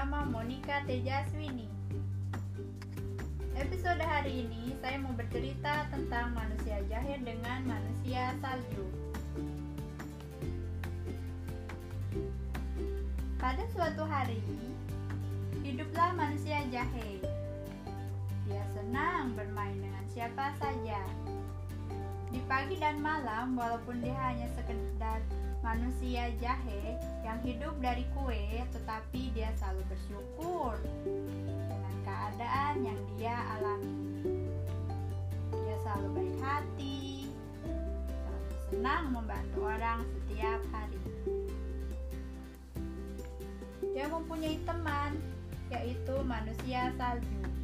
Nama Monica Tejaswini. Episode hari ini saya mau bercerita tentang manusia jahe dengan manusia salju. Pada suatu hari, hiduplah manusia jahe. Dia senang bermain dengan siapa saja. Di pagi dan malam, walaupun dia hanya sekedar manusia jahe yang hidup dari kue, tetapi dia selalu bersyukur dengan keadaan yang dia alami. Dia selalu baik hati, selalu senang membantu orang setiap hari. Dia mempunyai teman, yaitu manusia salju.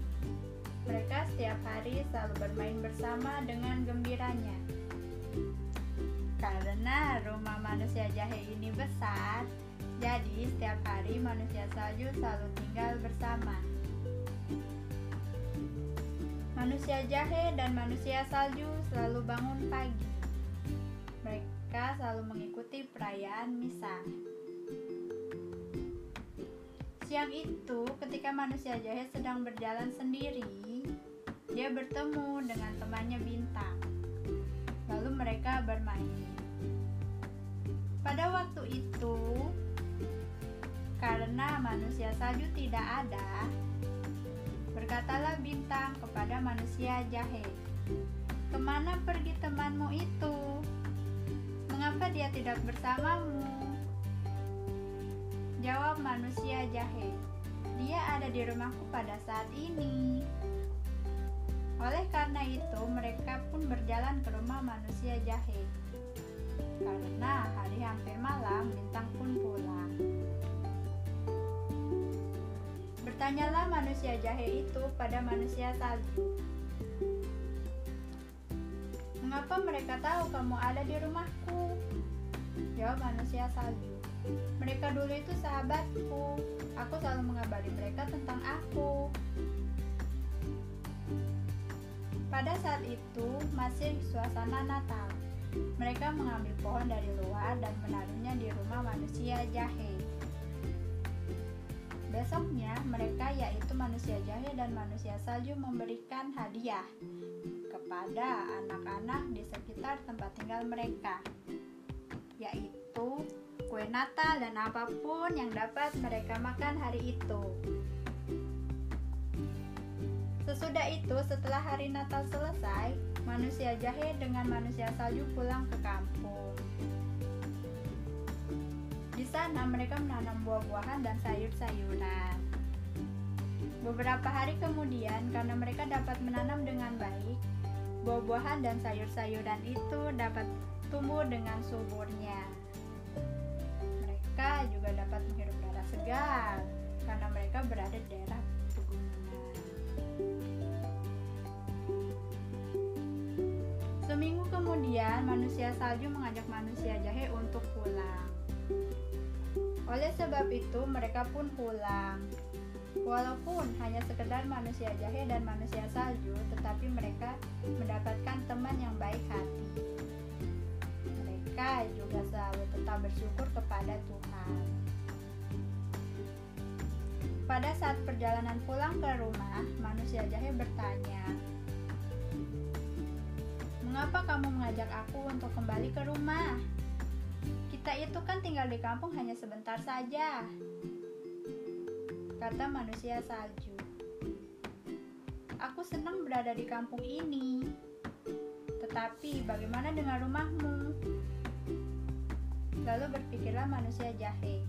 Mereka setiap hari selalu bermain bersama dengan gembiranya. Karena rumah manusia jahe ini besar, jadi setiap hari manusia salju selalu tinggal bersama. Manusia jahe dan manusia salju selalu bangun pagi. Mereka selalu mengikuti perayaan misa. Siang itu, ketika manusia jahe sedang berjalan sendiri, dia bertemu dengan temannya Bintang. Lalu mereka bermain. Pada waktu itu, karena manusia salju tidak ada, berkatalah bintang kepada manusia jahe, "Ke mana pergi temanmu itu? Mengapa dia tidak bersamamu?" Jawab manusia jahe, "Dia ada di rumahku pada saat ini." Oleh karena itu, mereka pun berjalan ke rumah manusia jahe. Karena hari hampir malam, bintang pun pulang. Bertanyalah manusia jahe itu pada manusia salju. Mengapa mereka tahu kamu ada di rumahku? Jawab manusia salju. Mereka dulu itu sahabatku. Aku selalu mengabari mereka tentang aku. Pada saat itu masih suasana Natal. Mereka mengambil pohon dari luar dan menaruhnya di rumah manusia jahe. Besoknya, mereka yaitu manusia jahe dan manusia salju memberikan hadiah kepada anak-anak di sekitar tempat tinggal mereka, yaitu kue Natal dan apa pun yang dapat mereka makan hari itu. Sesudah itu, setelah hari Natal selesai, manusia jahe dengan manusia salju pulang ke kampung. Di sana mereka menanam buah-buahan dan sayur-sayuran. Beberapa hari kemudian, karena mereka dapat menanam dengan baik, buah-buahan dan sayur-sayuran itu dapat tumbuh dengan suburnya. Mereka juga dapat menghirup udara segar karena mereka berada di daerah Seminggu kemudian, manusia salju mengajak manusia jahe untuk pulang. Oleh sebab itu, mereka pun pulang. Walaupun hanya sekedar manusia jahe dan manusia salju, tetapi mereka mendapatkan teman yang baik hati. Mereka juga selalu tetap bersyukur kepada Tuhan. Pada saat perjalanan pulang ke rumah, manusia jahe bertanya, Mengapa kamu mengajak aku untuk kembali ke rumah? Kita itu kan tinggal di kampung hanya sebentar saja. Kata manusia salju. Aku senang berada di kampung ini. Tetapi bagaimana dengan rumahmu? Lalu berpikirlah manusia jahe.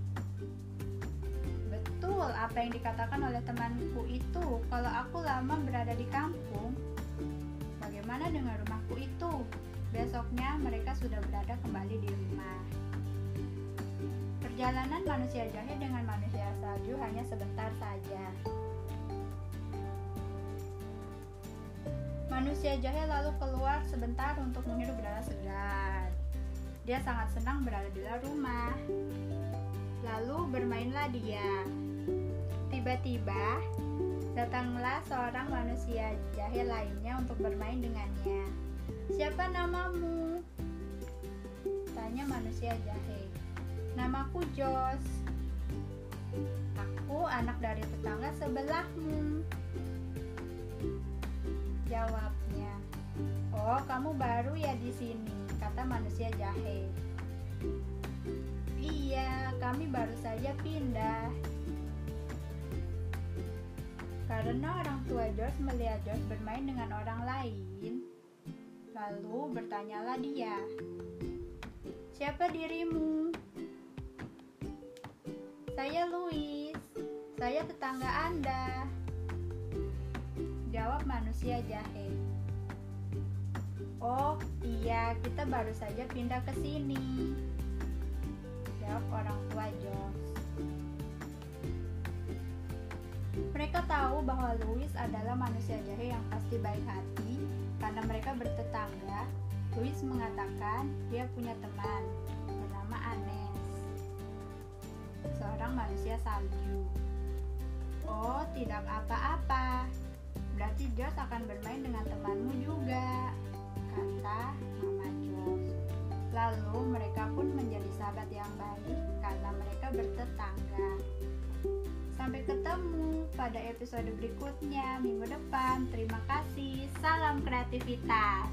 Betul apa yang dikatakan oleh temanku itu, kalau aku lama berada di kampung, Bagaimana dengan rumahku itu? Besoknya mereka sudah berada kembali di rumah. Perjalanan manusia jahe dengan manusia salju hanya sebentar saja. Manusia jahe lalu keluar sebentar untuk menghirup udara segar. Dia sangat senang berada di luar rumah. Lalu bermainlah dia. Tiba-tiba, Datanglah seorang manusia jahe lainnya untuk bermain dengannya. Siapa namamu? Tanya manusia jahe. Namaku Jos. Aku anak dari tetangga sebelahmu. Jawabnya, Oh, kamu baru ya di sini, kata manusia jahe. Iya, kami baru saja pindah. Karena orang tua George melihat George bermain dengan orang lain, lalu bertanyalah dia, "Siapa dirimu?" "Saya Louis. Saya tetangga Anda." Jawab manusia jahe. Oh iya, kita baru saja pindah ke sini. Jawab orang tua Josh. Mereka tahu bahwa Louis adalah manusia jahe yang pasti baik hati karena mereka bertetangga. Louis mengatakan dia punya teman bernama Anes, seorang manusia salju. Oh, tidak apa-apa. Berarti Josh akan bermain dengan temanmu juga kata Mama Jos. Lalu mereka pun menjadi sahabat yang baik karena mereka bertetangga. Sampai ketemu pada episode berikutnya minggu depan. Terima kasih. Salam kreativitas.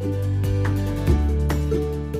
thank you